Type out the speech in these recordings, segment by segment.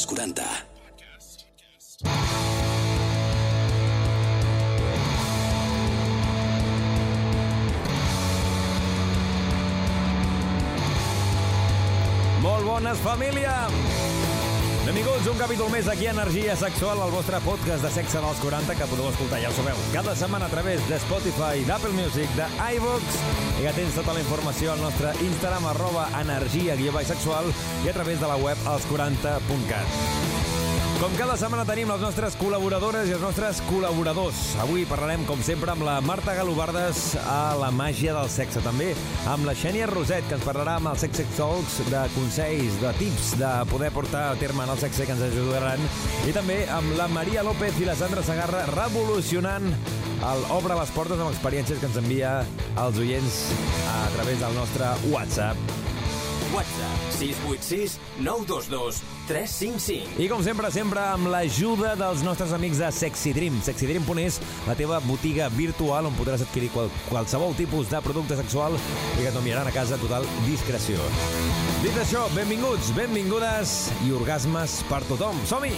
als 40. Molt bones, família! Benvinguts un capítol més aquí a Energia Sexual, el vostre podcast de sexe dels 40 que podeu escoltar, ja ho sabeu, cada setmana a través de Spotify, d'Apple Music, de iVoox i que tens tota la informació al nostre Instagram arroba energia guió baix sexual i a través de la web als40.cat. Com cada setmana tenim les nostres col·laboradores i els nostres col·laboradors. Avui parlarem, com sempre, amb la Marta Galobardes a la màgia del sexe. També amb la Xènia Roset, que ens parlarà amb els Sex Talks de consells, de tips de poder portar a terme en el sexe que ens ajudaran. I també amb la Maria López i la Sandra Sagarra revolucionant el Obre les Portes amb experiències que ens envia als oients a través del nostre WhatsApp. WhatsApp 686 922 355. I com sempre, sempre amb l'ajuda dels nostres amics de Sexy Dream. SexyDream.es, la teva botiga virtual on podràs adquirir qual, qualsevol tipus de producte sexual i que t'enviaran a casa total discreció. Dit això, benvinguts, benvingudes i orgasmes per tothom. Som-hi!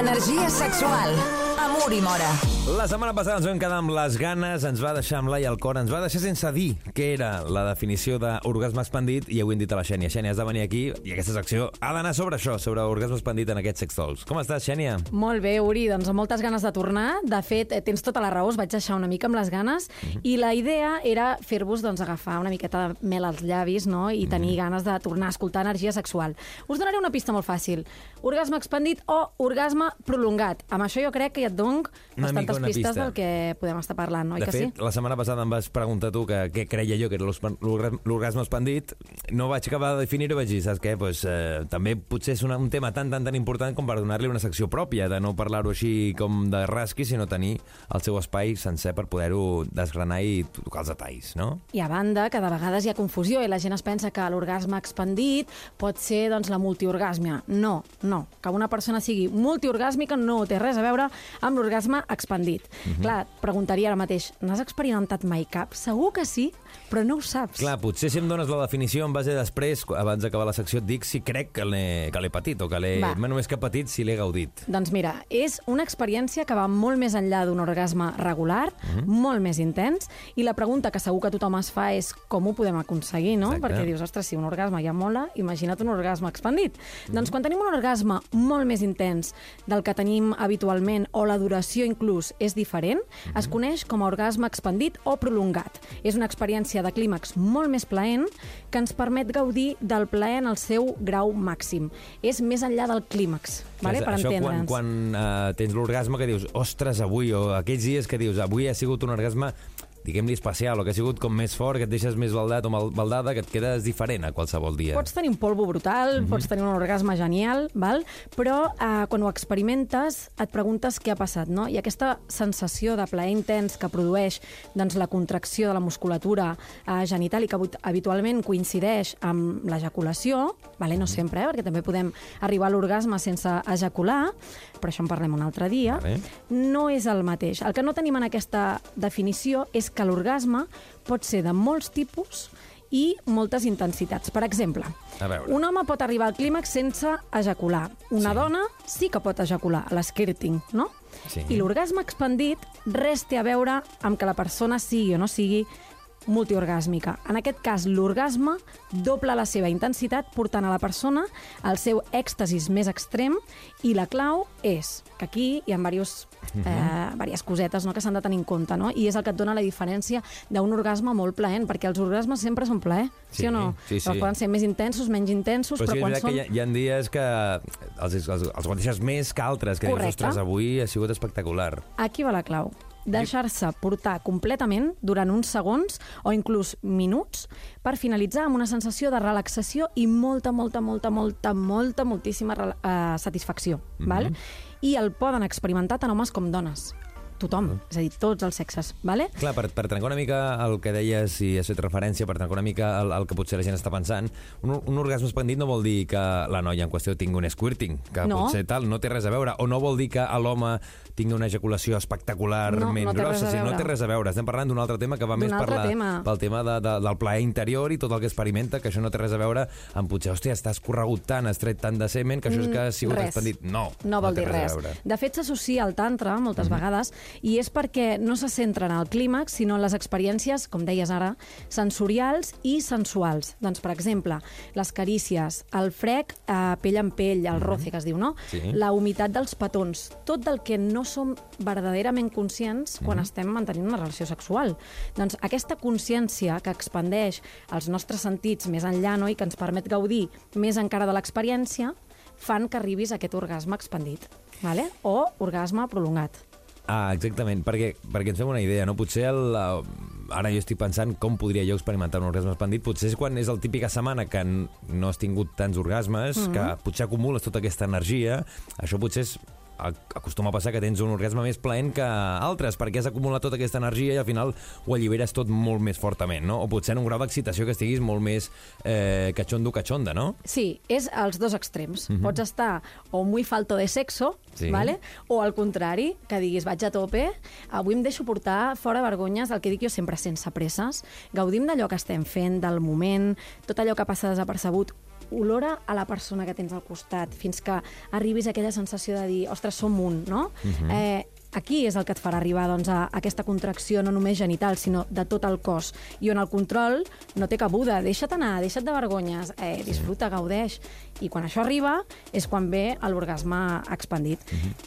Energia sexual. Amor i mora. La setmana passada ens vam quedar amb les ganes, ens va deixar amb l'ai al cor, ens va deixar sense dir què era la definició d'orgasme expandit i ho hem dit a la Xènia. Xènia, has de venir aquí i aquesta secció ha d'anar sobre això, sobre orgasme expandit en aquests sextols. Com estàs, Xènia? Molt bé, Uri, doncs amb moltes ganes de tornar. De fet, eh, tens tota la raó, us vaig deixar una mica amb les ganes i la idea era fer-vos doncs, agafar una miqueta de mel als llavis no? i tenir ganes de tornar a escoltar energia sexual. Us donaré una pista molt fàcil. Orgasme expandit o orgasme prolongat. Amb això jo crec que ja et dono bastantes pistes pista. del que podem estar parlant, oi de que fet, sí? la setmana passada em vas preguntar tu que què creia jo que era l'orgasme- expandit. No vaig acabar de definir-ho vaig dir, saps què? Pues, eh, també potser és una, un tema tan, tan, tan important com per donar-li una secció pròpia, de no parlar-ho així com de rasqui, sinó tenir el seu espai sencer per poder-ho desgranar i tocar els detalls, no? I a banda, que de vegades hi ha confusió i la gent es pensa que l'orgasme expandit pot ser doncs, la multiorgàsmia. No, no. Que una persona sigui multiorgàsmica no té res a veure amb l'orgasme expandit. Mhm. Clar, et preguntaria ara mateix, n'has experimentat mai cap? Segur que sí, però no ho saps. Clar, potser si em dones la definició en base després, abans d'acabar la secció, et dic si crec que l'he patit o que l'he... Només que patit, si l'he gaudit. Doncs mira, és una experiència que va molt més enllà d'un orgasme regular, Mhm. molt més intens, i la pregunta que segur que tothom es fa és com ho podem aconseguir, no? Exacte. Perquè dius, ostres, si un orgasme ja mola, imagina't un orgasme expandit. Mhm. Doncs quan tenim un orgasme molt més intens del que tenim habitualment, o la duració inclús és diferent, Mhm. es coneix com a orgasme expandit o prolongat. És una experiència de clímax molt més plaent que ens permet gaudir del plaer en el seu grau màxim. És més enllà del clímax, vale? Per això quan, entendre'ns. quan uh, tens l'orgasme que dius, ostres, avui, o aquells dies que dius, avui ha sigut un orgasme diguem-li especial, o que ha sigut com més fort, que et deixes més baldat o mal, baldada, que et quedes diferent a qualsevol dia. Pots tenir un polvo brutal, pots tenir un orgasme genial, val? però eh, quan ho experimentes et preguntes què ha passat, no? I aquesta sensació de plaer intens que produeix doncs, la contracció de la musculatura eh, genital i que habit- habitualment coincideix amb l'ejaculació, vale? no sempre, eh? perquè també podem arribar a l'orgasme sense ejacular, però això en parlem un altre dia, Vale. no és el mateix. El que no tenim en aquesta definició és que l'orgasme pot ser de molts tipus i moltes intensitats. Per exemple, A veure. un home pot arribar al clímax sense ejacular. Una Sí. dona sí que pot ejacular, a l'esquirting, no? Sí. I l'orgasme expandit res té a veure amb que la persona sigui o no sigui multiorgàsmica. En aquest cas, l'orgasme dobla la seva intensitat portant a la persona al seu èxtasis més extrem i la clau és que aquí hi ha diversos, Mhm. eh, diverses cosetes no, que s'han de tenir en compte no? i és el que et dona la diferència d'un orgasme molt plaent, perquè els orgasmes sempre són plaer, sí, Sí, o no? sí, sí. Però poden ser més intensos, menys intensos, Però però, sí, quan són... que hi ha, hi ha dies que els, els, els guanyeixes més que altres, que Correcte. dius, ostres, avui ha sigut espectacular. Aquí va la clau. Deixar-se portar completament durant uns segons o inclús minuts per finalitzar amb una sensació de relaxació i molta, molta, molta, molta, molta, moltíssima eh, satisfacció. val? I el poden experimentar tant homes com dones. Tothom, és a dir, tots els sexes, vale? Clar, per, per trencar una mica el que deies i has fet referència, per trencar una mica el, el que potser la gent està pensant, un, un orgasme expandit no vol dir que la noia en qüestió tingui un squirting, que No. potser tal, no té res a veure, o no vol dir que l'home tingui una ejaculació espectacularment No, no grossa, sigui, no té res a veure. Estem parlant d'un altre tema que va més per la, tema. pel tema de, de, del plaer interior i tot el que experimenta, que això no té res a veure amb potser, hòstia, estàs corregut tant, has tret tant de semen, que això és que ha sigut Mm, res. expandit. No, No vol té dir res. res. De fet, s'associa al tantra moltes vegades i és perquè no se centra en el clímax, sinó en les experiències, com deies ara, sensorials i sensuals. Doncs, per exemple, les carícies, el frec eh, pell en pell, el roce, que es diu, no? Sí. La humitat dels petons, tot del que no som verdaderament conscients quan estem mantenint una relació sexual. Doncs aquesta consciència que expandeix els nostres sentits més enllà no? i que ens permet gaudir més encara de l'experiència, fan que arribis a aquest orgasme expandit, vale? o orgasme prolongat. Ah, exactament, perquè, perquè ens fem una idea, no? Potser el, uh, ara jo estic pensant com podria jo experimentar un orgasme expandit, potser és quan és el típica setmana que no has tingut tants orgasmes, mm -hmm. que potser acumules tota aquesta energia, això potser és acostuma a passar que tens un orgasme més plaent que altres, perquè has acumulat tota aquesta energia i al final ho alliberes tot molt més fortament, no? O potser en un grau d'excitació que estiguis molt més eh, cachondo-cachonda, no? Sí, és als dos extrems. Pots estar o muy falto de sexo, Sí. vale? o al contrari, que diguis vaig a tope, avui em deixo portar fora vergonyes, el que dic jo sempre sense presses, gaudim d'allò que estem fent, del moment, tot allò que passa desapercebut, olora a la persona que tens al costat, fins que arribis a aquella sensació de dir, ostres, som un, no? eh, aquí és el que et farà arribar doncs, a aquesta contracció no només genital, sinó de tot el cos, i on el control no té cabuda. Deixa't anar, deixa't de vergonyes, eh, disfruta, gaudeix. I quan això arriba és quan ve l'orgasme expandit.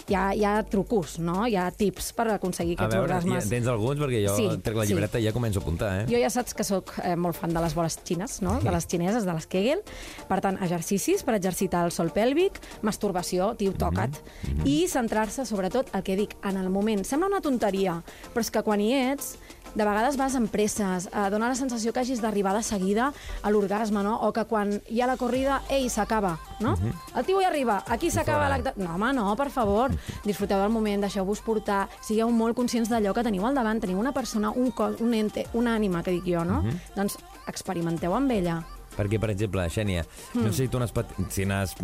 hi, ha, hi ha trucos, no? hi ha tips per aconseguir A aquests veure, orgasmes. ja, tens alguns? Perquè jo Sí, trec la sí. llibreta i ja començo a apuntar, eh? Jo ja saps que sóc eh, molt fan de les boles xines, no? de les xineses, de les Kegel. Per tant, exercicis per exercitar el sol pèlvic, masturbació, tio, toca't. I centrar-se, sobretot, el que dic, en el moment. Sembla una tonteria, però és que quan hi ets, de vegades vas amb presses, eh, dona la sensació que hagis d'arribar de seguida a l'orgasme, no? O que quan hi ha la corrida, ei, s'acaba, no? El tio hi arriba, aquí s'acaba l'acte... No, home, no, per favor. Disfruteu del moment, deixeu-vos portar, sigueu molt conscients d'allò que teniu al davant, teniu una persona, un cos, un ente, una ànima, que dic jo, no? Doncs experimenteu amb ella. Perquè, per exemple, Xènia, no Hmm. sé si tu n'has patit... Si n'has...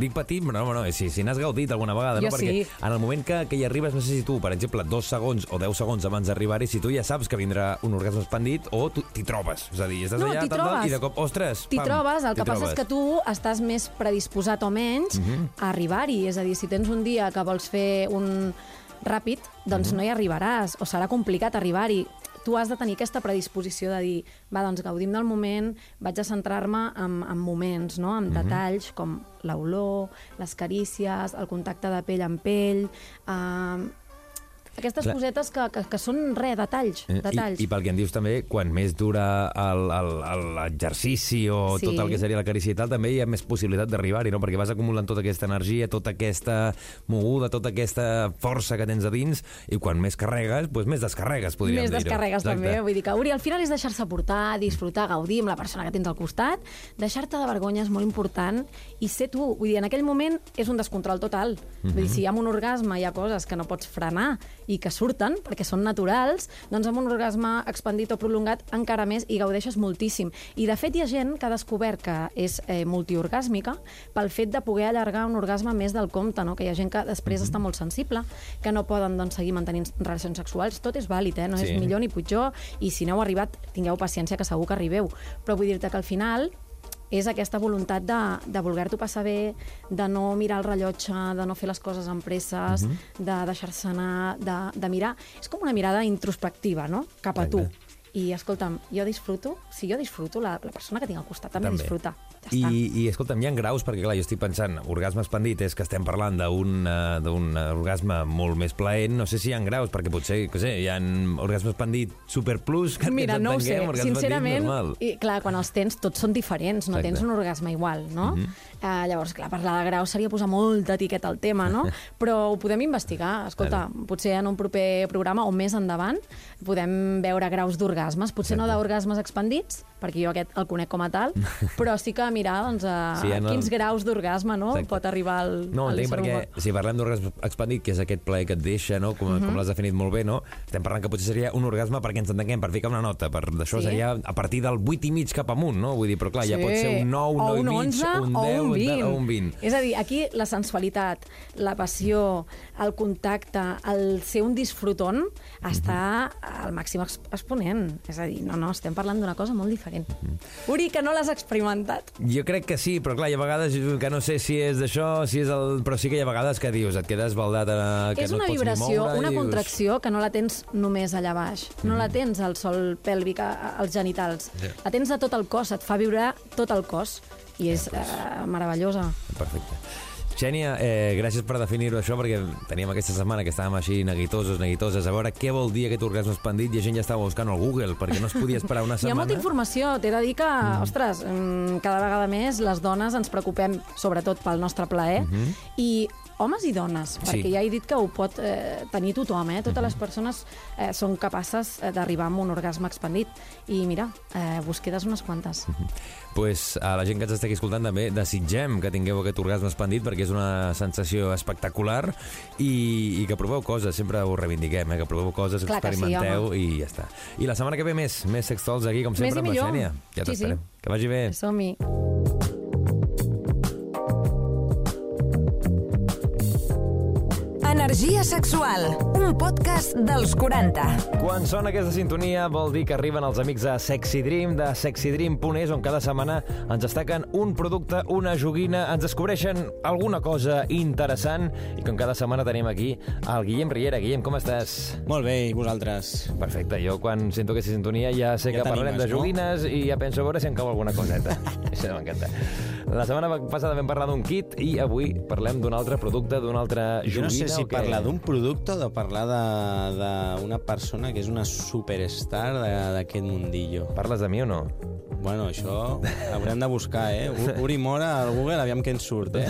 Dic patit, però no, no, si, si n'has gaudit alguna vegada, Jo no? Perquè sí. en el moment que, que hi arribes, no sé si tu, per exemple, dos segons o deu segons abans d'arribar-hi, si tu ja saps que vindrà un orgasme expandit o tu t'hi trobes. És a dir, estàs No, allà t'hi tal, i de cop, ostres, T'hi trobes, el que passa és que tu estàs més predisposat o menys a arribar-hi. És a dir, si tens un dia que vols fer un ràpid, doncs no hi arribaràs, o serà complicat arribar-hi. Tu has de tenir aquesta predisposició de dir, va, doncs gaudim del moment, vaig a centrar-me en, en moments, no? en detalls com l'olor, les carícies, el contacte de pell amb pell... Eh, aquestes Clar. cosetes que, que, que són res, detalls, Eh, detalls. I, I pel que em dius també, quan més dura l'exercici o Sí. tot el que seria la carícia i tal, també hi ha més possibilitat d'arribar-hi, no? perquè vas acumulant tota aquesta energia, tota aquesta moguda, tota aquesta força que tens a dins, i quan més carregues, doncs més descarregues, podríem Més dir-ho. descarregues Exacte. també. Vull dir que, Uri, al final és deixar-se portar, disfrutar, gaudir amb la persona que tens al costat, deixar-te de vergonya és molt important i ser tu. Vull dir, en aquell moment és un descontrol total. Vull dir, si hi ha un orgasme hi ha coses que no pots frenar i que surten perquè són naturals, doncs amb un orgasme expandit o prolongat encara més i gaudeixes moltíssim. I de fet hi ha gent que ha descobert que és eh, multiorgàsmica pel fet de poder allargar un orgasme més del compte, no? que hi ha gent que després està molt sensible, que no poden doncs, seguir mantenint relacions sexuals. Tot és vàlid, eh? no Sí. és millor ni pitjor, i si no heu arribat, tingueu paciència, que segur que arribeu. Però vull dir-te que al final és aquesta voluntat de, de voler-t'ho passar bé, de no mirar el rellotge, de no fer les coses amb presses, Mhm. de deixar-se anar, de, de mirar... És com una mirada introspectiva, no?, cap a tu. I, escolta'm, jo disfruto, si jo disfruto, la, la persona que tinc al costat també, També. disfruta. Ja I, està. I, escolta'm, hi ha graus, perquè clar, jo estic pensant, orgasme expandit és que estem parlant d'un eh, d'un orgasme molt més plaent, no sé si hi ha graus, perquè potser, que sé, hi ha orgasme expandit super plus, que Mira, no ho sé, sincerament, i, clar, quan els tens tots són diferents, no Exacte. Tens un orgasme igual, no? eh, llavors, clar, parlar de grau seria posar molta etiqueta al tema, no? Però ho podem investigar, escolta, potser en un proper programa o més endavant podem veure graus d'orgasmes, potser no d'orgasmes expandits, perquè jo aquest el conec com a tal, però sí que mirar doncs, a Sí, en el- quins graus d'orgasme no? Exacte. pot arribar al, No, entenc perquè si parlem d'orgasme expandit, que és aquest plaer que et deixa, no? com, com l'has definit molt bé, no? estem parlant que potser seria un orgasme perquè ens entenguem, per ficar una nota. Per, d'això Sí. seria a partir del 8 i mig cap amunt, no? Vull dir, però clar, ja Sí. pot ser un 9, un o 9 un i mig, 11, un o 10 un 20. o un 20. És a dir, aquí la sensualitat, la passió, el contacte, el ser un disfrutón està al màxim ex- exponent. És a dir, no, no, estem parlant d'una cosa molt diferent. Uri, que no l'has experimentat. Jo crec que sí, però clar, hi ha vegades que no sé si és d'això, si és el... però sí que hi ha vegades que dius, et quedes baldat a... que és no una vibració, moure, una dius... contracció que no la tens només allà baix. No la tens al sol pèlvic, als genitals. Sí. La tens a tot el cos, et fa vibrar tot el cos. I és eh, meravellosa. Perfecte. Xènia, eh, gràcies per definir-ho això, perquè teníem aquesta setmana que estàvem així neguitosos, neguitoses, a veure què vol dir aquest orgasme expandit i la gent ja estava buscant al Google, perquè no es podia esperar una Hi ha setmana. molta informació. T'he de dir que, ostres, mm, cada vegada més les dones ens preocupem sobretot pel nostre plaer i homes i dones, Sí. perquè ja he dit que ho pot eh, tenir tothom, eh? Totes les persones eh, són capaces eh, d'arribar a un orgasme expandit. I mira, eh, búsquedes unes quantes. pues, a la gent que ens està aquí escoltant també desitgem que tingueu aquest orgasme expandit perquè és una sensació espectacular i, i que proveu coses, sempre ho reivindiquem, eh? que proveu coses, Clar sí, experimenteu home. i ja està. I la setmana que ve més, més sextols aquí, com sempre, amb la. Xènia. Ja Sí, t'esperem. sí. Que vagi bé. Som-hi. Energia sexual, un podcast dels 40. Quan sona aquesta sintonia vol dir que arriben els amics de Sexy Dream, de sexydream.es, on cada setmana ens destaquen un producte, una joguina, ens descobreixen alguna cosa interessant i com cada setmana tenim aquí el Guillem Riera. Guillem, com estàs? Molt bé, i vosaltres? Perfecte, jo quan sento aquesta sintonia ja sé Ja que parlarem de t'animes, no? joguines i ja penso a veure si em cau alguna coseta. Això m'encanta. La setmana passada vam parlar d'un kit i avui parlem d'un altre producte, d'una altra joguina. Jo no sé si parlar d'un producte o de parlar d'una persona que és una superstar d'aquest mundillo. Parles de mi o no? Bueno, això haurem de buscar, eh? Uri Mora al Google, aviam què ens surt, eh?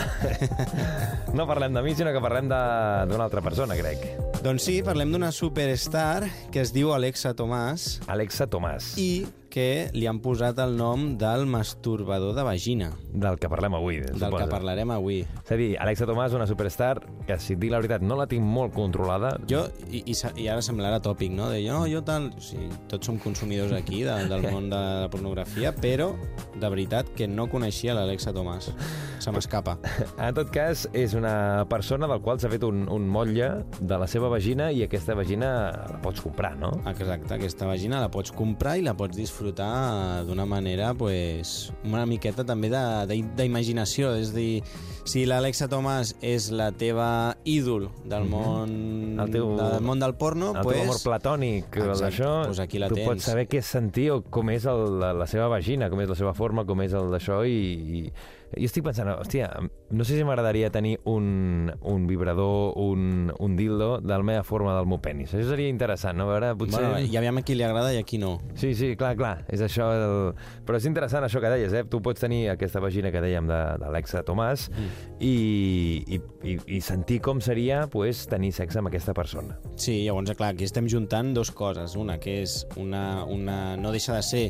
No parlem de mi, sinó que parlem de- d'una altra persona, crec. Doncs sí, parlem d'una superstar que es diu Alexa Tomàs Alexa Tomàs, I... que li han posat el nom del masturbador de vagina, del que parlem avui, del suposo. que parlarem avui. És a dir, Alexa Tomàs, una superstar que, si et dic la veritat, no la tinc molt controlada. Jo, i, i, sa- i ara semblarà tòpic, no? De jo, jo tal... Sigui, tots som consumidors aquí de, del món de la pornografia, però de veritat que no coneixia l'Alexa Tomàs. Se m'escapa. En tot cas, és una persona del qual s'ha fet un, un motlle de la seva vagina i aquesta vagina la pots comprar, no? Exacte, aquesta vagina la pots comprar i la pots disfrutar d'una manera, pues, una miqueta també d'imaginació. És a dir, si l'Alexa Tomàs és la teva ídol del món, Mhm. El teu- del món del porno, El pues, teu amor platònic, Exacte, d'això, doncs aquí la tu tens. pots saber què és sentir o com és el, la, la seva vagina, com és la seva forma, com és el d'això, i, i jo estic pensant, hòstia, no sé si m'agradaria tenir un, un vibrador, un, un dildo de la meva forma del meu penis. Això seria interessant, no? A veure, potser... Bueno, i aviam a qui li agrada i a qui no. Sí, sí, clar, clar, és això. El... Però és interessant això que deies, eh? Tu pots tenir aquesta vagina que dèiem d'Alexa Tomàs Mm. i, i, i, i sentir com seria pues, tenir sexe amb aquesta persona. Sí, llavors, clar, aquí estem juntant dos coses. Una, que és una... una no deixa de ser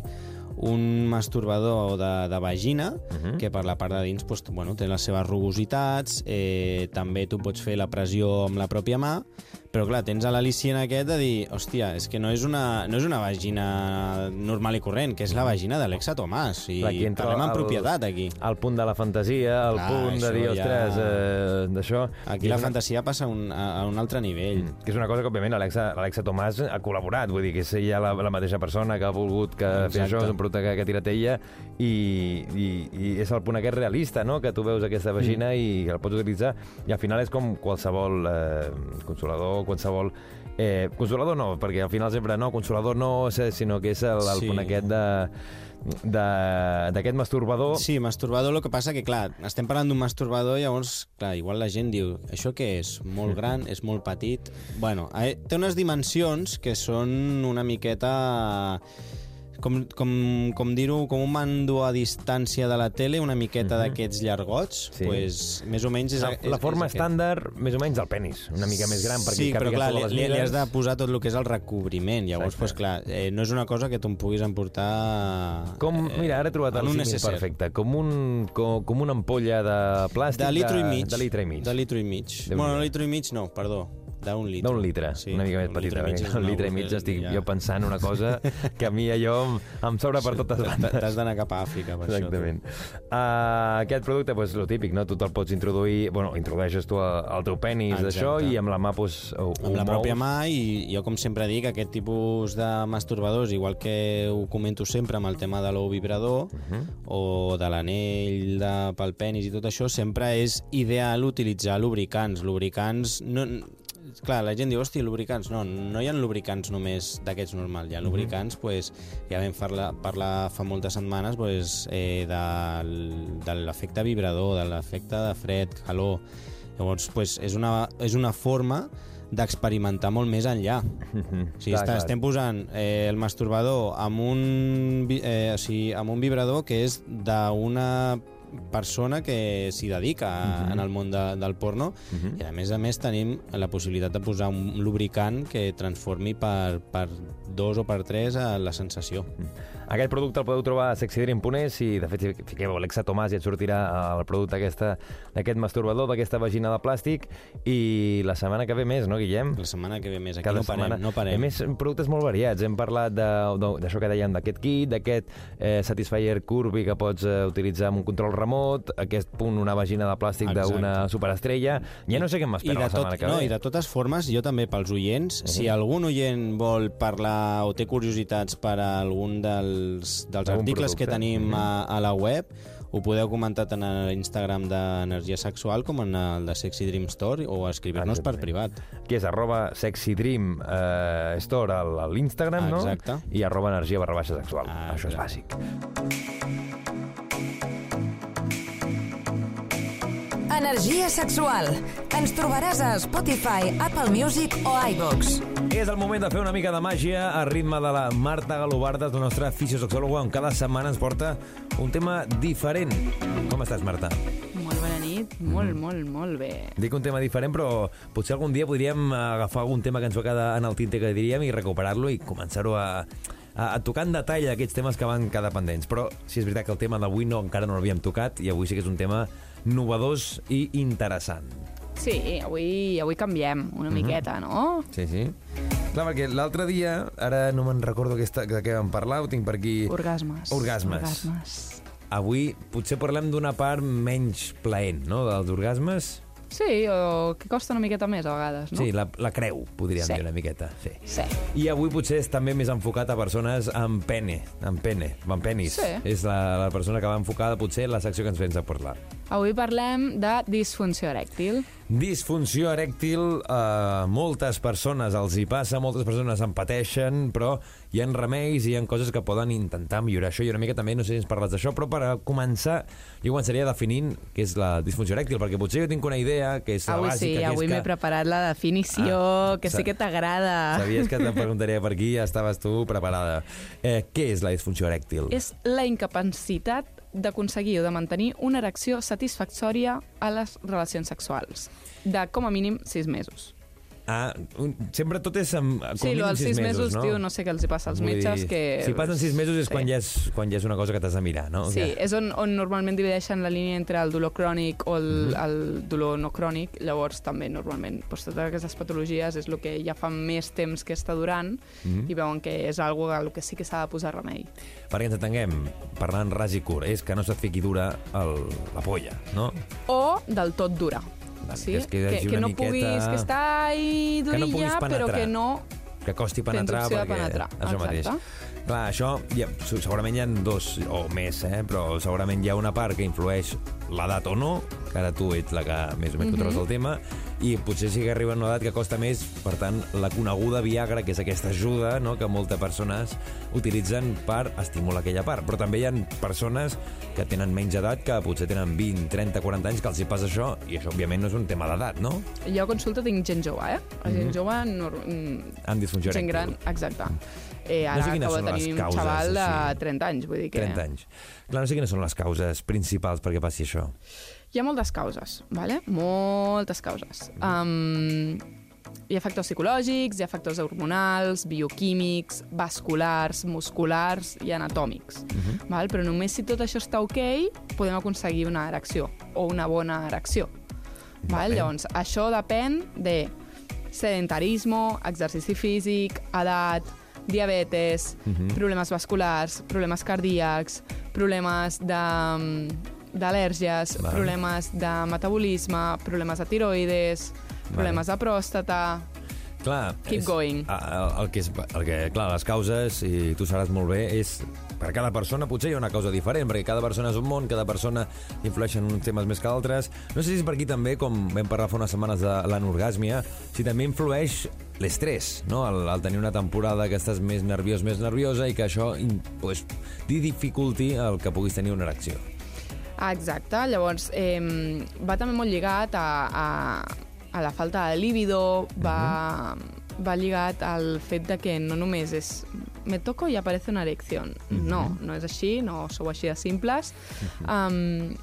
un masturbador de, de vagina, uh -huh. que per la part de dins pues, bueno, té les seves rugositats, eh, també tu pots fer la pressió amb la pròpia mà, però clar, tens a l'al·licient aquest de dir, hòstia, és que no és una, no és una vagina normal i corrent, que és la vagina d'Alexa Tomàs, i aquí parlem en el- propietat aquí. El punt de la fantasia, el Clar, punt de això dir, ja- ostres, eh, d'això... Aquí la una- fantasia passa un, a, a un altre nivell. Que és una cosa que, òbviament, l'Alexa l'Alexa Tomàs ha col·laborat, vull dir que és ella la, la mateixa persona que ha volgut que fer Exacte. això, és un producte que, que ha tirat ella, i, i, i és el punt aquest realista, no?, que tu veus aquesta vagina Mm. i el pots utilitzar, i al final és com qualsevol eh, consolador, qualsevol... Eh, consolador no, perquè al final sempre no, consolador no, sé, sinó que és el, el Sí. punt aquest de de- d'aquest masturbador Sí, masturbador, el que passa que, clar, estem parlant d'un masturbador, llavors, clar, igual la gent diu, això què és? Molt gran, és molt petit... Bueno, eh, té unes dimensions que són una miqueta... com, com, com dir-ho, com un mando a distància de la tele, una miqueta d'aquests llargots. Sí. pues, més o menys és... La, és la forma és aquest. estàndard, més o menys, del penis. Una mica més gran, perquè sí, però clar, li, les li, li has de posar tot el que és el recobriment. Llavors, Exacte. pues, clar, eh, no és una cosa que tu em puguis emportar... Com, mira, ara he trobat el símil perfecte. Com, un, com, com una ampolla de plàstic De litro i mig. De litre i mig. De litro i mig. Bueno, no litro i mig no, perdó. D'un litre. D'un litre, una mica més un petita. litre Un litre i mig estic ja. jo pensant una cosa que a mi allò em, em sobra per totes bandes. T'has d'anar cap a Àfrica, per Exactament. Uh, aquest producte, pues, lo típic, no? Tu te'l pots introduir... Bueno, introdueixes tu el, el teu penis d'això i amb la mà, pues, ho, això. ho Amb la mous. pròpia mà i jo, com sempre dic, aquest tipus de masturbadors, igual que ho comento sempre amb el tema de l'ou vibrador Uh -huh. o de l'anell de, pel penis i tot això, sempre és ideal utilitzar lubricants. Lubricants... No, clar, la gent diu, hòstia, lubricants. No, no hi ha lubricants només d'aquests normals. Hi ha lubricants, pues, ja vam parlar, parlar fa moltes setmanes pues, eh, del, de l'efecte vibrador, de l'efecte de fred, calor. Llavors, pues, és, una, és una forma d'experimentar molt més enllà. O sigui, Clar, està, clar. estem posant eh, el masturbador amb un, eh, o sigui, amb un vibrador que és d'una persona que s'hi dedica a, en el món de, del porno i a més a més tenim la possibilitat de posar un lubricant que transformi per, per dos o per tres a la sensació. Aquest producte el podeu trobar a sexydream.es i, de fet, si fiqueu Alexa Tomàs i et sortirà el producte d'aquest masturbador, d'aquesta vagina de plàstic i la setmana que ve més, no, Guillem? La setmana que ve més, aquí Cada no parem, setmana. no parem. A més, productes molt variats. Hem parlat d'això que dèiem, d'aquest kit, d'aquest eh, Satisfyer Curvy que pots eh, utilitzar amb un control remot, aquest punt, una vagina de plàstic d'una superestrella. Ja no sé què m'espera la setmana tot, que ve. no, I de totes formes, jo també pels oients, uh -huh. si algun oient vol parlar o té curiositats per a algun dels, dels Algun articles que producte. tenim a, a la web, ho podeu comentar tant a l'Instagram d'Energia Sexual com en el de Sexy Dream Store o escriure-nos per privat. que és arroba sexydream eh, store al- a l'Instagram, no? Exacte. I arroba energia barra baixa sexual. Ah, Això és bàsic. Energia sexual. Ens trobaràs a Spotify, Apple Music o iVox. És el moment de fer una mica de màgia a ritme de la Marta Galobardes, la nostra fisiosexòloga, on cada setmana ens porta un tema diferent. Com estàs, Marta? Molt bona nit, molt, molt, molt bé. Dic un tema diferent, però potser algun dia podríem agafar algun tema que ens va quedar en el tinte que diríem i recuperar-lo i començar-ho a, a, a tocar en detall aquests temes que van quedar pendents. Però sí és veritat que el tema d'avui no, encara no l'havíem tocat i avui sí que és un tema novedós i interessant. Sí, avui, avui canviem una miqueta, no? Sí, sí. Clar, perquè l'altre dia, ara no me'n recordo aquesta, de què vam parlar, ho tinc per aquí... Orgasmes. Orgasmes. Orgasmes. Avui potser parlem d'una part menys plaent, no?, dels orgasmes. Sí, o que costa una miqueta més a vegades, no? Sí, la, la creu, podríem Sí. dir una miqueta. Sí. Sí. I avui potser és també més enfocat a persones amb pene, amb pene, amb penis. Sí. És la, la persona que va enfocada potser en la secció que ens vens a parlar. Avui parlem de disfunció erèctil. Disfunció erèctil, a moltes persones els hi passa, moltes persones en pateixen, però hi ha remeis i hi ha coses que poden intentar millorar això. I una mica també, no sé si ens parles d'això, però per començar, jo començaria definint què és la disfunció erèctil, perquè potser jo tinc una idea que és la Avui bàsica, sí, que avui m'he que... preparat la definició, Ah, que sí que t'agrada. Sabies que te preguntaria per aquí, ja estaves tu preparada. Eh, què és la disfunció erèctil? És la incapacitat d'aconseguir o de mantenir una erecció satisfactòria a les relacions sexuals, de com a mínim 6 mesos. Ah, un, sempre tot és amb, com Sí, mínim dels sis 6 mesos, no? tio, no sé què els hi passa als Vull metges, dir, que... Si passen 6 mesos és Sí. quan, ja és, quan ja és una cosa que t'has de mirar, no? Sí, Que- és on, on normalment divideixen la línia entre el dolor crònic o el, Mhm. el dolor no crònic. Llavors, també, normalment, doncs, totes aquestes patologies és el que ja fa més temps que està durant Mhm. i veuen que és algo al que sí que s'ha de posar remei. Perquè ens entenguem, parlant ras i curt, és que no se't fiqui dura el, la polla, no? O del tot dura. Vale, sí? que es quedi que, que no miqueta- puguis, que està ahí Que no durilla, però penetrar. que no... Que costi penetrar, de perquè... penetrar, Això mateix. Clar, això, ja, segurament hi ha dos o més, eh? però segurament hi ha una part que influeix l'edat o no, que ara tu ets la que més o menys controles el tema, i potser sí que arriba a una edat que costa més, per tant, la coneguda Viagra, que és aquesta ajuda no?, que moltes persones utilitzen per estimular aquella part. Però també hi ha persones que tenen menys edat, que potser tenen 20, 30, 40 anys, que els hi passa això, i això, òbviament, no és un tema d'edat, no? Jo a consulta tinc gent jove, eh? La Mhm. gent jove... No, mm, Amb disfunció gent gran, exacte. Eh, No ara sé quines acabo són de tenir un causes, xaval de així. 30 anys, vull dir que... 30 anys. Clar, no sé quines són les causes principals perquè passi això. Hi ha moltes causes, vale? moltes causes. Um, hi ha factors psicològics, hi ha factors hormonals, bioquímics, vasculars, musculars i anatòmics. Mhm. val? Però només si tot això està ok, podem aconseguir una erecció o una bona erecció. Val? Vale. Llavors, això depèn de sedentarisme, exercici físic, edat, diabetes, Mhm. problemes vasculars, problemes cardíacs, problemes de, d'al·lèrgies, Val. problemes de metabolisme, problemes de tiroides, problemes de pròstata... Clar, Keep és, going. El, el, que és, el que, clar, les causes, i tu sabràs molt bé, és per cada persona potser hi ha una causa diferent, perquè cada persona és un món, cada persona influeix en uns temes més que altres. No sé si és per aquí també, com vam parlar fa unes setmanes de l'anorgàsmia, si també influeix l'estrès, no? El, el tenir una temporada que estàs més nerviós, més nerviosa, i que això pues, dificulti el que puguis tenir una erecció. Ah, exacte. Llavors, eh, va també molt lligat a, a, a la falta de líbido, va, va lligat al fet de que no només és me toco i aparece una erecció. No, no és així, no sou així de simples. Um,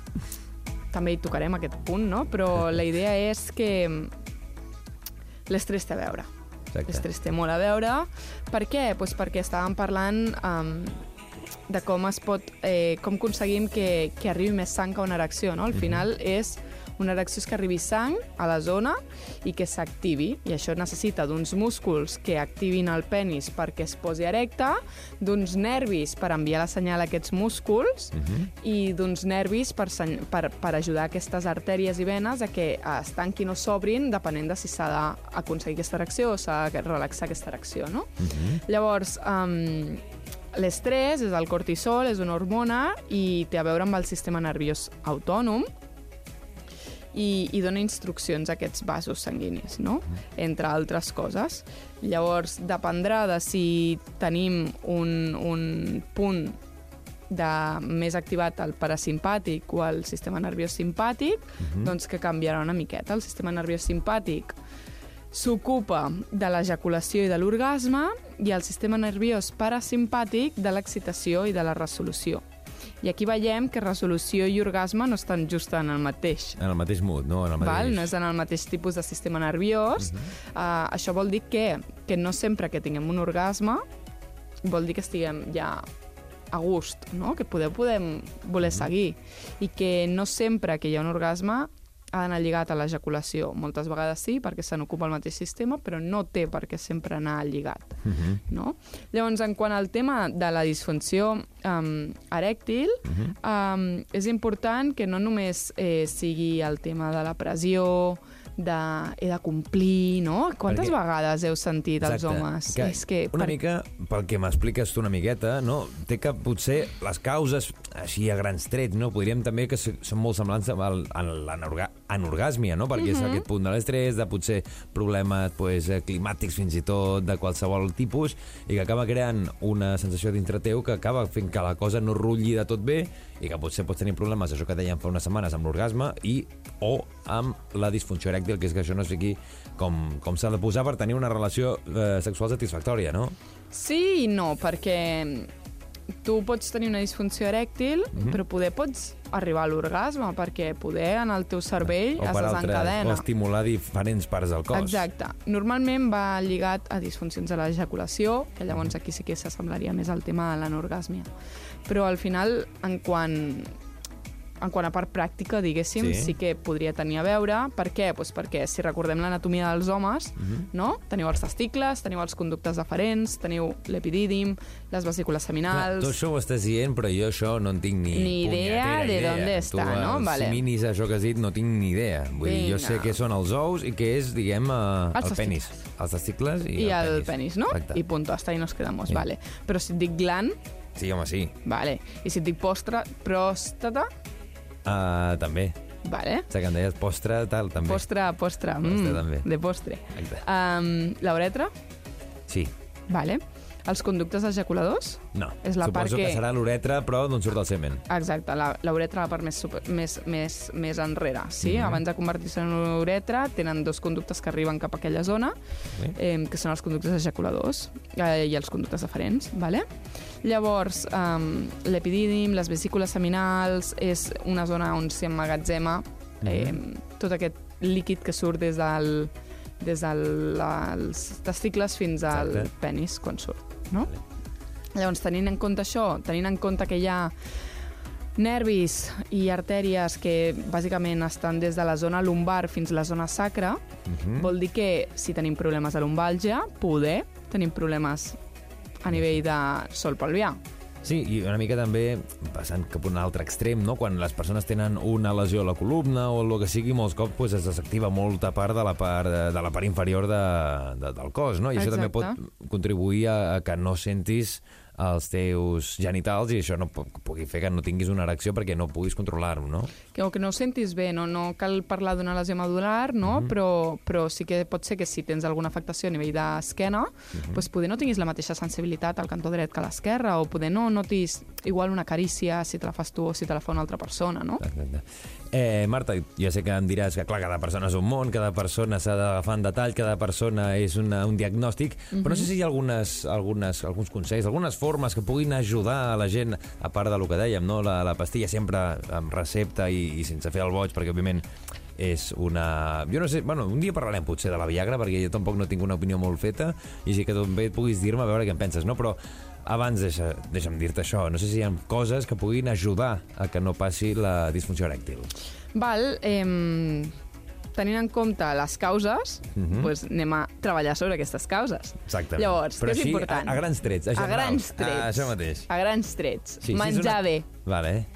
també hi tocarem aquest punt, no? Però la idea és que l'estrès té a veure. L'estrès té molt a veure. Per què? Pues perquè estàvem parlant um, de com es pot, eh, com aconseguim que, que arribi més sang a una erecció, no? Al final és una erecció és que arribi sang a la zona i que s'activi, i això necessita d'uns músculs que activin el penis perquè es posi erecte, d'uns nervis per enviar la senyal a aquests músculs i d'uns nervis per, per, per ajudar aquestes artèries i venes a que es tanquin o s'obrin depenent de si s'ha d'aconseguir aquesta erecció o s'ha de relaxar aquesta erecció, no? Llavors, um, l'estrès és el cortisol, és una hormona i té a veure amb el sistema nerviós autònom i, i dona instruccions a aquests vasos sanguinis, no? Entre altres coses. Llavors, dependrà de si tenim un, un punt de més activat el parasimpàtic o el sistema nerviós simpàtic, doncs que canviarà una miqueta. El sistema nerviós simpàtic s'ocupa de l'ejaculació i de l'orgasme i el sistema nerviós parasimpàtic de l'excitació i de la resolució. I aquí veiem que resolució i orgasme no estan just en el mateix. En el mateix mood, no? En el mateix... Val? No és en el mateix tipus de sistema nerviós. Uh -huh. uh, això vol dir que, que no sempre que tinguem un orgasme vol dir que estiguem ja a gust, no? que podeu, podem voler seguir. I que no sempre que hi ha un orgasme ha d'anar lligat a l'ejaculació. Moltes vegades sí, perquè se n'ocupa el mateix sistema, però no té per què sempre anar lligat. Uh -huh. no? Llavors, en quant al tema de la disfunció um, erèctil, uh -huh. um, és important que no només eh, sigui el tema de la pressió, de he de complir, no? Quantes Perquè- vegades heu sentit els Exacte. homes? Que és que una mica, pel que m'expliques tu una miqueta, no? té que potser les causes, així a grans trets, no? podríem també que són molt semblants en l'anorgàsmia, no? perquè Mhm. és aquest punt de l'estrès, de potser problemes pues, eh, climàtics fins i tot, de qualsevol tipus, i que acaba creant una sensació dintre teu que acaba fent que la cosa no rutlli de tot bé i que potser pots tenir problemes, això que dèiem fa unes setmanes, amb l'orgasme i o amb la disfunció erèctil, que és que això no es fiqui com, com s'ha de posar per tenir una relació eh, sexual satisfactòria, no? Sí i no, perquè tu pots tenir una disfunció erèctil, Mhm. però poder pots arribar a l'orgasme, perquè poder en el teu cervell o es altres, o desencadena. estimular diferents parts del cos. Exacte. Normalment va lligat a disfuncions de l'ejaculació, que Mhm. llavors aquí sí que s'assemblaria més al tema de l'anorgàsmia. Però al final, en quant en quant a part pràctica, diguéssim, Sí. sí, que podria tenir a veure. Per què? Pues perquè si recordem l'anatomia dels homes, Mhm. no? teniu els testicles, teniu els conductes deferents, teniu l'epidídim, les vesícules Clar, seminals... tu això ho estàs dient, però jo això no en tinc ni, Ni idea de idea. dónde està, tu, no? Els Vale. siminis, això que has dit, no tinc ni idea. Vull dir, jo Vinga. sé què són els ous i què és, diguem, eh, Els el penis. Els testicles i, i el penis, no? Exacte. I punto, hasta ahí nos quedamos, Sí. vale. Però si et dic gland, Sí, home, sí. vale. I si et dic postre, pròstata, Uh, també. vale. O sigui, que em deies postre, tal, també. Postre, postre, Postre mm, també. de postre. Exacte. Um, la uretra, Sí. vale. Els conductes ejaculadors? No. És la part Suposo que... que- serà l'uretra, però d'on surt el semen. Exacte, la, la uretra la part més, super, més, més, més enrere, sí? Mhm. Abans de convertir-se en una uretra, tenen dos conductes que arriben cap a aquella zona, Sí. eh, que són els conductes ejaculadors eh, i els conductes deferents, vale? Llavors, um, l'epidídim, les vesícules seminals, és una zona on s'hi emmagatzema eh, Mhm. tot aquest líquid que surt des del des dels testicles fins al Exacte. penis, quan surt, no? Llavors, tenint en compte això, tenint en compte que hi ha nervis i artèries que bàsicament estan des de la zona lumbar fins a la zona sacra, Mhm. vol dir que si tenim problemes de lumbàlgia, poder tenim problemes a nivell de sol pelvià. Sí, i una mica també passant cap a un altre extrem, no? Quan les persones tenen una lesió a la columna o el que sigui, molts cops pues, es desactiva molta part de la part, de, la part inferior de, de, del cos, no? I això també pot Exacte. contribuir a, a que no sentis els teus genitals i això no pu- pugui fer que no tinguis una erecció perquè no puguis controlar-ho, no? Que, o que no ho sentis bé, no, no cal parlar d'una lesió medular, no? Mhm. però, però sí que pot ser que si tens alguna afectació a nivell d'esquena, Mhm. doncs poder no tinguis la mateixa sensibilitat al cantó dret que a l'esquerra, o poder no notis igual una carícia si te la fas tu o si te la fa una altra persona, no? Exacte. Eh, Marta, ja sé que em diràs que, clar, cada persona és un món, cada persona s'ha d'agafar en detall, cada persona és una, un diagnòstic, però no sé si hi ha algunes, algunes, alguns consells, algunes formes que puguin ajudar a la gent, a part del que dèiem, no? la, la pastilla sempre amb recepta i, i sense fer el boig, perquè, òbviament, és una... Jo no sé, bueno, un dia parlarem potser de la Viagra, perquè jo tampoc no tinc una opinió molt feta, i sí que també et puguis dir-me a veure què en penses, no? Però abans deixa, deixa'm dir-te això, no sé si hi ha coses que puguin ajudar a que no passi la disfunció erèctil. Val, eh, tenint en compte les causes, Mhm. doncs anem a treballar sobre aquestes causes. Exactament. Llavors, Però què és així, important? A, a grans trets, a, A grans trets. Ah, això mateix. A grans trets. Sí, Menjar una- bé, Vale.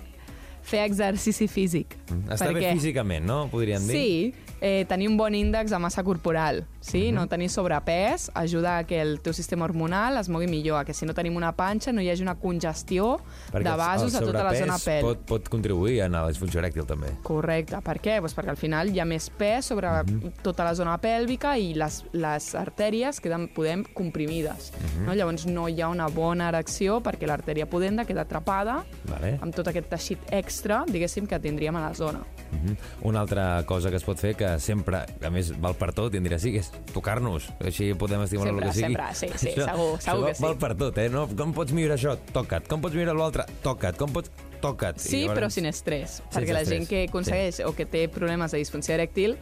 fer exercici físic. Està bé Perquè- físicament, no? Podríem dir. Sí, eh, tenir un bon índex de massa corporal, sí? Mhm. no tenir sobrepès, ajuda a que el teu sistema hormonal es mogui millor, a que si no tenim una panxa no hi hagi una congestió Perquè de vasos a tota la zona pèl. Pot, pot contribuir a la disfunció erèctil, també. Correcte. Per què? Pues perquè al final hi ha més pes sobre Mhm. tota la zona pèlvica i les, les artèries queden, podem, comprimides. Mhm. no? Llavors no hi ha una bona erecció perquè l'artèria pudenda queda atrapada Vale. amb tot aquest teixit extra, diguéssim, que tindríem a la zona. Mhm. Una altra cosa que es pot fer, que sempre, a més, val per tot, i em dirà, sí, que és tocar-nos. Així podem estimular Sempre, el que sigui. sempre, sí, sí, Això- segur, això segur val, que sí. Val per tot, eh? No? Com pots millorar això? Toca't. Com pots millorar l'altre? Toca't. Com pots... Toca't. Sí, llavors- però sin estrès, Sense perquè la gent que aconsegueix o que té problemes de disfunció erèctil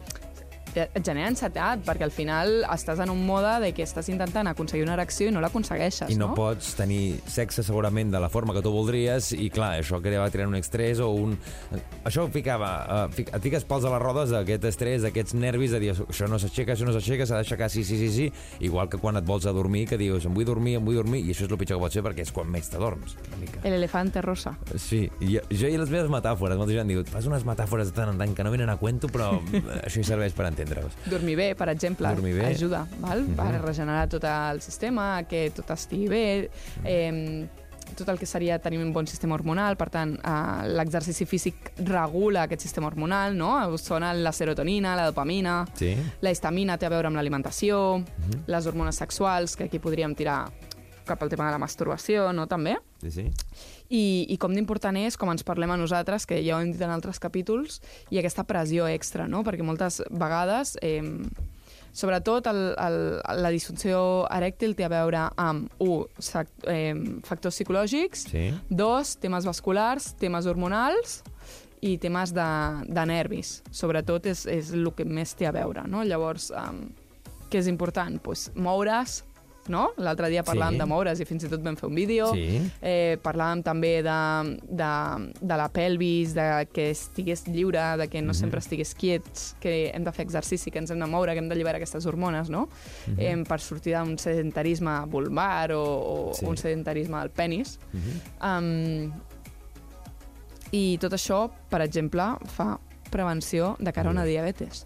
genera ansietat, perquè al final estàs en un mode de que estàs intentant aconseguir una erecció i no l'aconsegueixes, I no, no? pots tenir sexe segurament de la forma que tu voldries i clar, això acaba creant un estrès o un... Això ficava, uh, fic, et fiques pals a les rodes d'aquest estrès, d'aquests nervis de dir això no s'aixeca, això no s'aixeca, s'ha d'aixecar, sí, sí, sí, sí, igual que quan et vols a dormir que dius em vull dormir, em vull dormir i això és el pitjor que pots fer perquè és quan més t'adorms. El elefante rosa. Sí, i jo, jo i les meves metàfores, molta gent diu, fas unes metàfores de tant en tant que no venen a cuento, però eh, això hi serveix per entendre-les. Dormir bé, per exemple, Dormir bé. ajuda, val? Mhm. per regenerar tot el sistema, que tot estigui bé, eh, tot el que seria tenir un bon sistema hormonal, per tant, eh, l'exercici físic regula aquest sistema hormonal, no? Sona la serotonina, la dopamina, Sí? la histamina té a veure amb l'alimentació, Mhm. les hormones sexuals, que aquí podríem tirar cap al tema de la masturbació, no? També. Sí, sí. I, i com d'important és, com ens parlem a nosaltres, que ja ho hem dit en altres capítols, i aquesta pressió extra, no? Perquè moltes vegades, eh, sobretot el, el, la disfunció erèctil té a veure amb, un, sac, eh, factors psicològics, Sí. dos, temes vasculars, temes hormonals i temes de, de nervis. Sobretot és, és el que més té a veure, no? Llavors, um, què és important? Pues, moure's, no? L'altre dia parlàvem Sí. de moure's i fins i tot vam fer un vídeo. Sí. Eh, parlàvem també de, de, de la pelvis, de que estigués lliure, de que no Mhm. sempre estigués quiets, que hem de fer exercici, que ens hem de moure, que hem d'alliberar aquestes hormones, no? Mhm. eh, per sortir d'un sedentarisme vulvar o, o Sí. un sedentarisme al penis. Mhm. Um, I tot això, per exemple, fa prevenció de cara a una diabetes.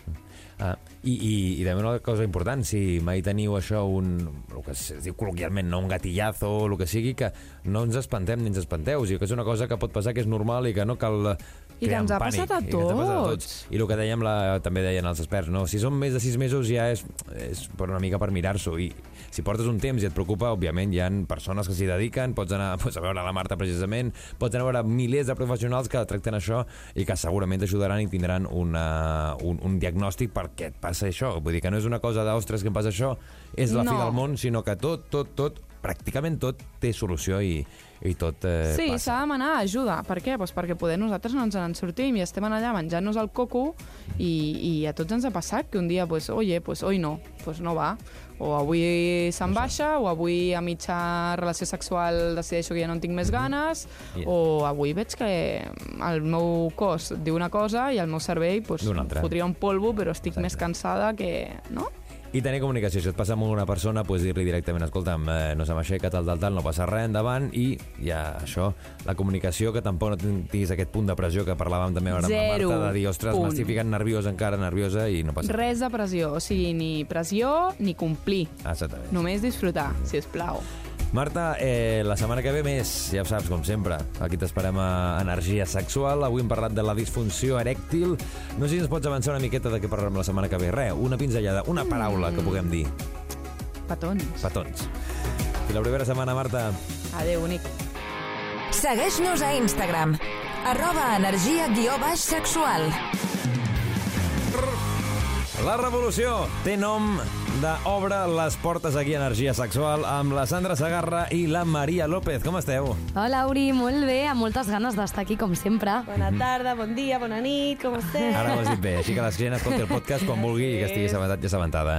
Ah, i, i, I també una cosa important, si mai teniu això, un, el que es diu col·loquialment, no un gatillazo o el que sigui, que no ens espantem ni ens espanteu. O sigui, que és una cosa que pot passar que és normal i que no cal I que ens ha pànic, passat a i que passat a tots. I el que dèiem, la, també deien els experts, no? si són més de sis mesos ja és, és per una mica per mirar-s'ho. I si portes un temps i et preocupa, òbviament hi ha persones que s'hi dediquen, pots anar pots a veure la Marta precisament, pots anar a veure milers de professionals que tracten això i que segurament t'ajudaran i tindran una, un, un diagnòstic per què et passa això. Vull dir que no és una cosa d'ostres que em passa això, és la fi No. del món, sinó que tot, tot, tot, pràcticament tot té solució i, i tot eh, Sí, passa. s'ha de demanar ajuda. Per què? Pues perquè poder nosaltres no ens en sortim i estem allà menjant-nos el coco i, i a tots ens ha passat que un dia, pues, oye, pues hoy no, pues no va. O avui se'n baixa, o avui a mitja relació sexual decideixo que ja no en tinc més ganes, I- o avui veig que el meu cos diu una cosa i el meu cervell pues, fotria un polvo, però estic Exacte. més cansada que... No? I tenir comunicació. Si et passa amb una persona, pues dir-li directament, escolta'm, eh, no se m'aixeca, tal, tal, tal, no passa res, endavant, i ja això, la comunicació, que tampoc no tinguis aquest punt de pressió que parlàvem també ara amb la Zero Marta, de dir, ostres, punt. m'estic ficant nerviós encara, nerviosa, i no passa Res de pressió, o sigui, ni pressió ni complir. res. Exactament. Només disfrutar, si us plau. Marta, eh, la setmana que ve més, ja ho saps, com sempre. Aquí t'esperem a Energia Sexual. Avui hem parlat de la disfunció erèctil. No sé si ens pots avançar una miqueta de què parlarem la setmana que ve. Re, una pinzellada, una paraula que puguem dir. Petons. Petons. Fins la primera setmana, Marta. Adéu, bonic. Segueix-nos a Instagram. Arroba energia guió baix sexual. La revolució té nom d'Obre les portes aquí a Energia Sexual amb la Sandra Sagarra i la Maria López. Com esteu? Hola, Uri, molt bé, amb moltes ganes d'estar aquí, com sempre. Bona tarda, bon dia, bona nit, com esteu? Ara ho has dit bé, així que la gent escolti el podcast quan vulgui i que estigui assabentat i assabentada.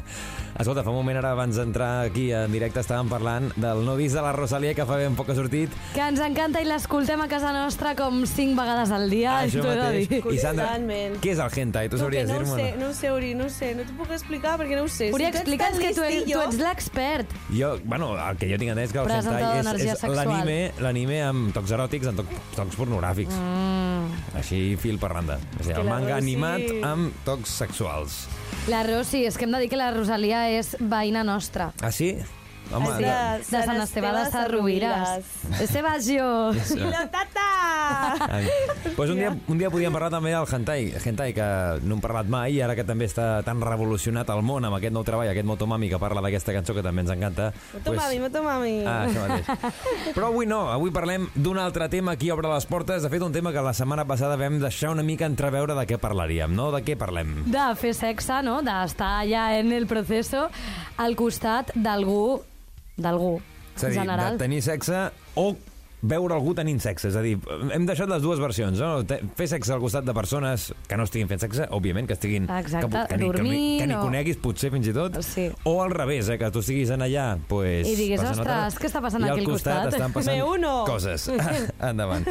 Escolta, fa un moment ara abans d'entrar aquí en directe estàvem parlant del nou disc de la Rosalia que fa ben poc ha sortit. Que ens encanta i l'escoltem a casa nostra com cinc vegades al dia, Això de mateix. dir. I Sandra, què és el hentai? Tu No, sabries no ho dir-me? sé, no ho sé, Uri, no ho sé. No t'ho puc explicar perquè no ho sé. Uri, ets explica'ns que tu, ets, tu ets l'expert. Jo, bueno, el que jo tinc entès que el Presentador hentai és, és sexual. l'anime l'anime amb tocs eròtics, amb tocs, tocs pornogràfics. Mm. Així, fil per randa. És a dir, Que el la manga Rosi- animat amb tocs sexuals. La Rosi, és que hem de dir que la Rosalia és veïna nostra. Ah, sí? Home, És de- De Sant Esteve de Sarrovires. Sebasio. Pilotata! Pues un dia, un dia podíem parlar també del hentai, hentai que no hem parlat mai i ara que també està tan revolucionat el món amb aquest nou treball, aquest Motomami que parla d'aquesta cançó que també ens encanta. Motomami, motomami. Ah, això mateix. Però avui no, avui parlem d'un altre tema que obre les portes. De fet, un tema que la setmana passada vam deixar una mica entreveure de què parlaríem, no? De què parlem? De fer sexe, no? D'estar allà en el proceso al costat d'algú, d'algú, És a dir, general. de tenir sexe o veure algú tenint sexe. És a dir, hem deixat les dues versions, no? Fer sexe al costat de persones que no estiguin fent sexe, òbviament, que estiguin... Exacte, que, que, ni- que, ni- dormint que ni o- coneguis, potser, fins i tot. Sí. O al revés, eh, que tu estiguis en allà, pues, I diguis, "Ostres, altra- què està passant aquí al al costat? costat?" estan passant Me uno. coses. Endavant.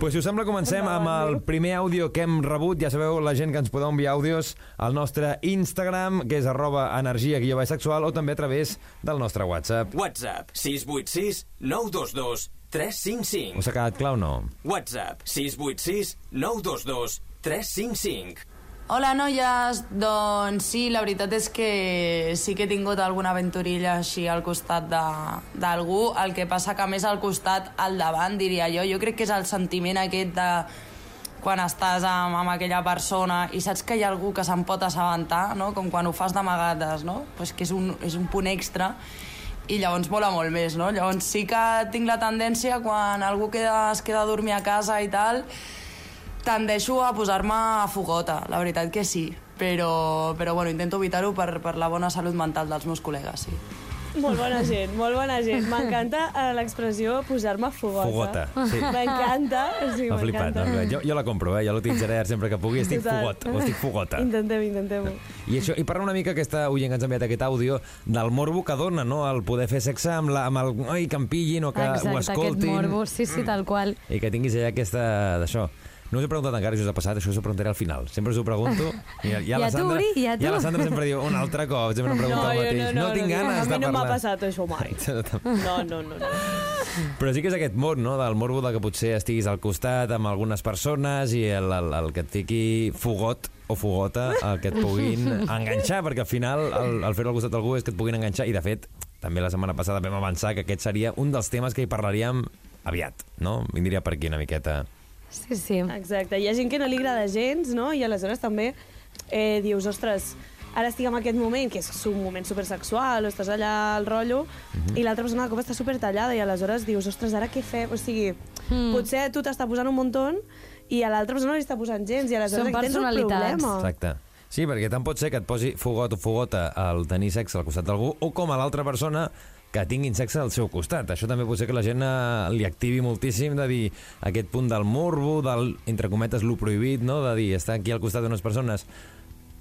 pues, si us sembla, comencem amb Endavant, el meu. primer àudio que hem rebut. Ja sabeu, la gent que ens podeu enviar àudios al nostre Instagram, que és arroba energia guió sexual, o també a través del nostre WhatsApp. WhatsApp 686 922 355. Us ha quedat clar o no? WhatsApp 686 922 355. Hola, noies. Doncs sí, la veritat és que sí que he tingut alguna aventurilla així al costat de- d'algú. El que passa que més al costat, al davant, diria jo. Jo crec que és el sentiment aquest de quan estàs amb, amb aquella persona i saps que hi ha algú que se'n pot assabentar, no? com quan ho fas d'amagades, no? pues que és un, és un punt extra i llavors mola molt més, no? Llavors sí que tinc la tendència, quan algú queda, es queda a dormir a casa i tal, tendeixo a posar-me a fogota, la veritat que sí. Però, però bueno, intento evitar-ho per, per la bona salut mental dels meus col·legues, sí. Molt bona gent, molt bona gent. M'encanta eh, l'expressió posar-me fogota. Fogota, sí. M'encanta, sí, M'ha flipat. m'encanta. No? Jo, jo la compro, eh? jo l'utilitzaré sempre que pugui. Estic Total. fogot, o estic fogota. Intentem, intentem-ho. I, això, I parla una mica aquesta oient que ens ha enviat aquest àudio del morbo que dona, no?, el poder fer sexe amb, la, amb el... Ai, que em pillin o que ho Exacte, aquest escoltin. morbo, sí, sí, tal qual. I que tinguis allà aquesta... d'això. No us he preguntat encara si us ha passat, això us ho preguntaré al final. Sempre us ho pregunto. I, ja, I a la tu, Sandra, Uri, i a I la tu. Sandra sempre diu un altre cop, sempre em pregunta el mateix. no, tinc no, ganes a de mi no m'ha parlar. passat això mai. No, no, no. no. Però sí que és aquest món, no?, del morbo de que potser estiguis al costat amb algunes persones i el, el, el que et fiqui fogot o fogota, el que et puguin enganxar, perquè al final el, el fer-ho al costat d'algú és que et puguin enganxar, i de fet, també la setmana passada vam avançar que aquest seria un dels temes que hi parlaríem aviat, no? Vindria per aquí una miqueta. Sí, sí. Exacte. Hi ha gent que no li agrada gens, no? I aleshores també eh, dius, ostres, ara estic en aquest moment, que és un moment supersexual, o estàs allà al rotllo, Mhm. i l'altra persona de cop està supertallada, i aleshores dius, ostres, ara què fem? O sigui, Mm. potser tu t'està posant un muntó i a l'altra persona no li està posant gens, i aleshores Són aquí tens un problema. Exacte. Sí, perquè tant pot ser que et posi fogot o fogota al tenir sexe al costat d'algú o com a l'altra persona que tinguin sexe al seu costat. Això també pot ser que la gent eh, li activi moltíssim de dir aquest punt del morbo, del, entre cometes, lo prohibit, no? de dir, estar aquí al costat d'unes persones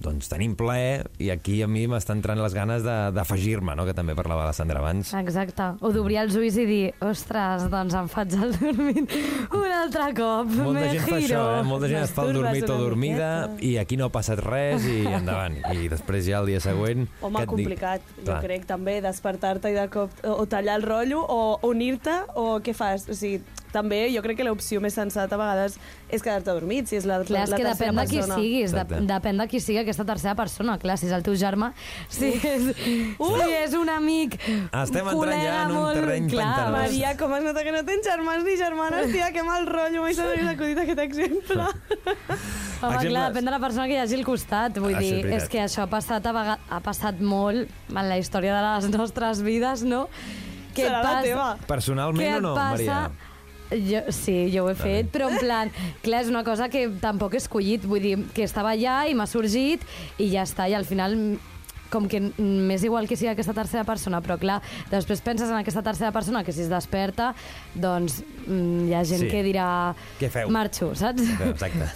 doncs tenim plaer i aquí a mi m'estan entrant les ganes de- d'afegir-me, no? que també parlava la Sandra abans. Exacte. O d'obrir els ulls i dir, ostres, doncs em faig el dormit un altre cop. Molta me gent fa giro. això, eh? Molta gent es fa el dormit o dormida miqueta. i aquí no ha passat res i endavant. I després ja el dia següent... Home, que et dic- complicat, jo Clar. crec, també, despertar-te i de cop o tallar el rotllo o unir-te o què fas? O sigui, també jo crec que l'opció més sensata a vegades és quedar-te dormit, si és la, Clar, és la que tercera depèn de qui persona. siguis, de, depèn de qui sigui aquesta tercera persona. Clar, si és el teu germà, si és, Uh! si és un amic, Estem entrant ja en un molt, terreny clar, pantanós. Maria, com es nota que no tens germans ni germanes, tia, que mal rotllo, mai se m'havia acudit aquest exemple. Home, Exemples. clar, depèn de la persona que hi hagi al costat. Vull Això és dir, veritat. és que això ha passat, a vegades, ha passat molt en la història de les nostres vides, no? Que Serà et la passa- teva. Personalment Què o no, passa? Maria? Jo, sí, jo ho he fet, però en plan, clar, és una cosa que tampoc he escollit, vull dir, que estava allà i m'ha sorgit i ja està, i al final com que m'és igual que sigui aquesta tercera persona, però clar, després penses en aquesta tercera persona que si es desperta, doncs mm, hi ha gent Sí. que dirà... Què feu? Marxo, saps? Exacte.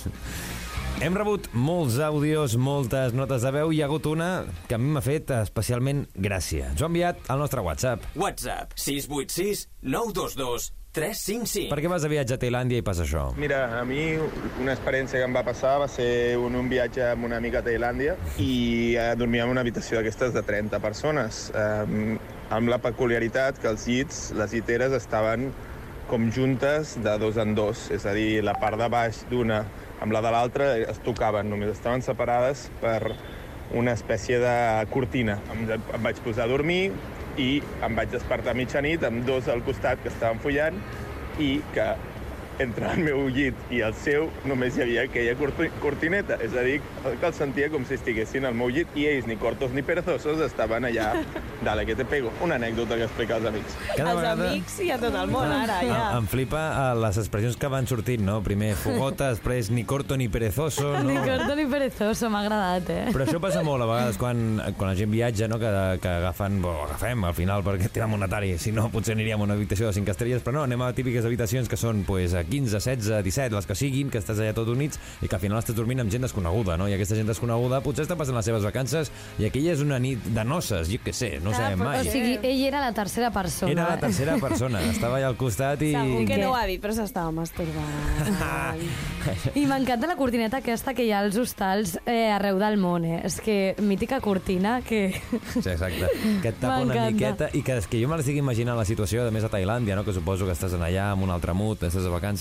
Hem rebut molts àudios, moltes notes de veu. Hi ha hagut una que a mi m'ha fet especialment gràcia. Ens ho ha enviat al nostre WhatsApp. WhatsApp 686 922 355. Per què vas de viatge a Tailàndia i passa això? Mira, a mi una experiència que em va passar va ser un, un viatge amb una amiga a Tailàndia i eh, dormia en una habitació d'aquestes de 30 persones, eh, amb la peculiaritat que els llits, les lliteres estaven com juntes de dos en dos, és a dir, la part de baix d'una amb la de l'altra es tocaven, només estaven separades per una espècie de cortina. Em, em vaig posar a dormir i em vaig despertar a mitjanit amb dos al costat que estaven follant i que entre el meu llit i el seu només hi havia aquella corti- cortineta. És a dir, que els sentia com si estiguessin al meu llit i ells, ni cortos ni perezosos, estaven allà. Dale, que te pego. Una anècdota que explica als amics. Cada Els vegada- amics i a tot el món, ara, ja. Em, em flipa eh, les expressions que van sortint, no? Primer fogota, després ni corto ni perezoso, no? Ni corto ni perezoso, m'ha agradat, eh? Però això passa molt a vegades quan, quan la gent viatja, no? que, que agafen, bo, agafem al final perquè té monetari, si no potser aniríem a una habitació de 5 estrelles, però no, anem a típiques habitacions que són pues, 15, 16, 17, les que siguin, que estàs allà tot units i que al final estàs dormint amb gent desconeguda, no? I aquesta gent desconeguda potser està passant les seves vacances i aquella és una nit de noces, jo què sé, no ho sabem O mai. sigui, ell era la tercera persona. Era la eh? tercera persona, estava allà al costat i... Segur que no ho ha dit, però s'estava masturbant. I m'encanta la cortineta aquesta que hi ha als hostals eh, arreu del món, eh? És que mítica cortina que... Sí, exacte. Que et tapa una miqueta i que, és que jo me l'estic imaginant la situació, a més a Tailàndia, no? que suposo que estàs en allà amb un altre mood, estàs de vacances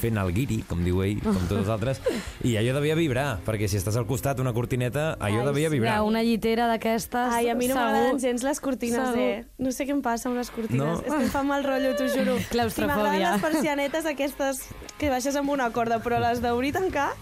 fent el guiri, com diu ell, com tots els altres, i allò devia vibrar, perquè si estàs al costat una cortineta, allò Ai, devia vibrar. Una llitera d'aquestes, Ai, a mi no m'agraden gens les cortines, Segur. eh? No sé què em passa amb les cortines. No? És que em fa mal rotllo, t'ho juro. Claustrofòbia. I m'agraden les persianetes aquestes que baixes amb una corda, però les d'obrir tancar,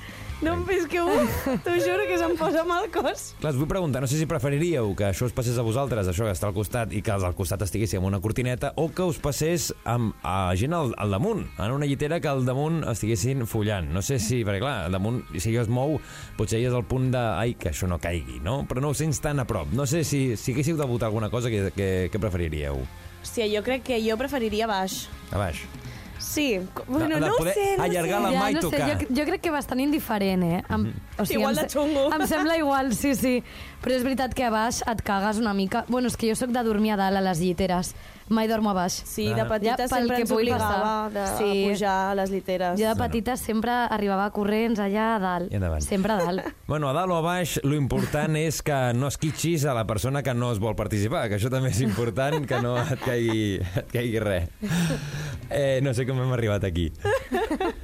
no em fes que uf, t'ho juro que se'm posa mal cos. Clar, us vull preguntar, no sé si preferiríeu que això us passés a vosaltres, això que està al costat, i que els al costat estiguéssiu amb una cortineta, o que us passés amb a gent al, al damunt, en una llitera que al damunt estiguessin follant. No sé si, perquè clar, al damunt, si allò es mou, potser hi és el punt de, ai, que això no caigui, no? Però no ho sents tan a prop. No sé si, si haguéssiu de votar alguna cosa, que, que, que preferiríeu? Hòstia, jo crec que jo preferiria baix. A baix. Sí, bueno, de no ho poder sé, no allargar sé. la mà i no sé, tocar. jo, jo crec que bastant indiferent, eh? Em, o sigui, Igual em de se- xungo. Em sembla igual, sí, sí. Però és veritat que a baix et cagues una mica... Bueno, és que jo sóc de dormir a dalt a les lliteres. Mai dormo a baix. Sí, de petita Ja, sempre que ens obligava passar. de Sí. pujar a les lliteres. Jo de petita sempre arribava corrents allà a dalt. I endavant. Sempre a dalt. Bueno, a dalt o a baix, lo important és que no esquitxis a la persona que no es vol participar, que això també és important, que no et caigui, et caigui res. Eh, no sé com hem arribat aquí.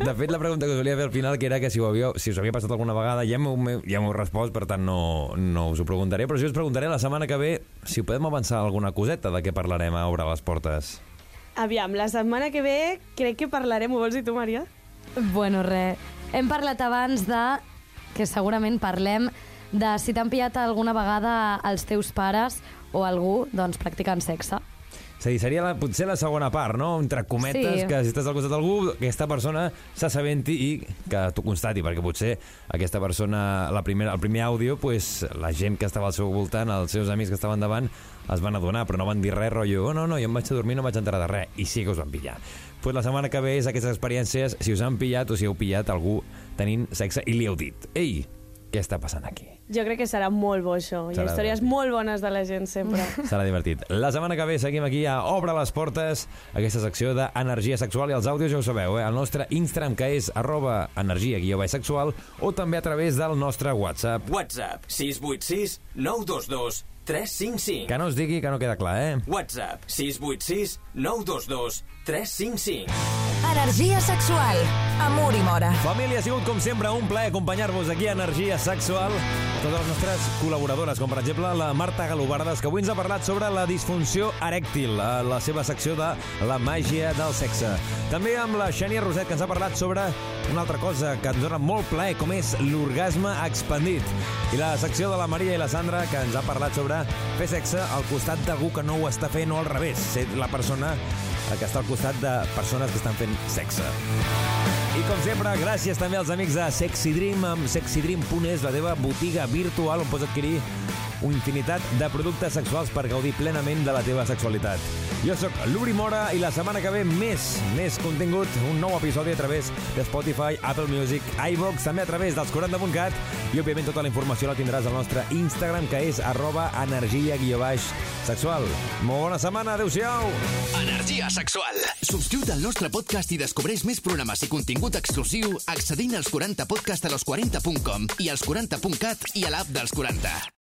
De fet, la pregunta que us volia fer al final, que era que si, ho havíeu, si us havia passat alguna vegada, ja m'heu ja respost, per tant no, no us ho preguntaré, però jo us preguntaré la setmana que ve si podem avançar alguna coseta de què parlarem a Obre les Portes. Aviam, la setmana que ve crec que parlarem, ho vols dir tu, Maria? Bueno, res. Hem parlat abans de... que segurament parlem de si t'han pillat alguna vegada els teus pares o algú, doncs, practicant sexe. És a dir, seria la, potser la segona part, no? Entre cometes, Sí. que si estàs al costat d'algú, aquesta persona s'assabenti i que t'ho constati, perquè potser aquesta persona, la primera, el primer àudio, pues, la gent que estava al seu voltant, els seus amics que estaven davant, es van adonar, però no van dir res, rotllo, oh, no, no, jo em vaig a dormir, no vaig enterar de res, i sí que us van pillar. Pues la setmana que ve és aquestes experiències, si us han pillat o si heu pillat algú tenint sexe i li heu dit, ei, què està passant aquí? Jo crec que serà molt bo, això. Hi ha Serà històries molt bones de la gent, sempre. Serà divertit. La setmana que ve seguim aquí a Obre les Portes, aquesta secció d'energia sexual i els àudios ja ho sabeu, eh? El nostre Instagram, que és arroba energia guió baix sexual, o també a través del nostre WhatsApp. WhatsApp 686 922 355. Que no es digui que no queda clar, eh? WhatsApp 686 922 355. Energia sexual. Amor i mora. Família, ha sigut com sempre un plaer acompanyar-vos aquí a Energia Sexual. Totes les nostres col·laboradores, com per exemple la Marta Galobardes, que avui ens ha parlat sobre la disfunció erèctil, a la seva secció de la màgia del sexe. També amb la Xènia Roset, que ens ha parlat sobre una altra cosa que ens dona molt plaer, com és l'orgasme expandit. I la secció de la Maria i la Sandra, que ens ha parlat sobre fer sexe al costat d'algú que no ho està fent o al revés, ser la persona que està al costat de persones que estan fent sexe. I com sempre, gràcies també als amics de Sexy Dream amb sexydream.es, la teva botiga virtual on pots adquirir infinitat de productes sexuals per gaudir plenament de la teva sexualitat. Jo sóc l'Uri Mora i la setmana que ve més, més contingut, un nou episodi a través de Spotify, Apple Music, iVox, també a través dels 40.cat i òbviament tota la informació la tindràs al nostre Instagram que és arroba energia baix sexual. Molt bona setmana, adeu-siau! Energia sexual. Subscriu't al nostre podcast i descobreix més programes i contingut exclusiu accedint als 40podcast a los40.com i als 40.cat i a l'app dels 40.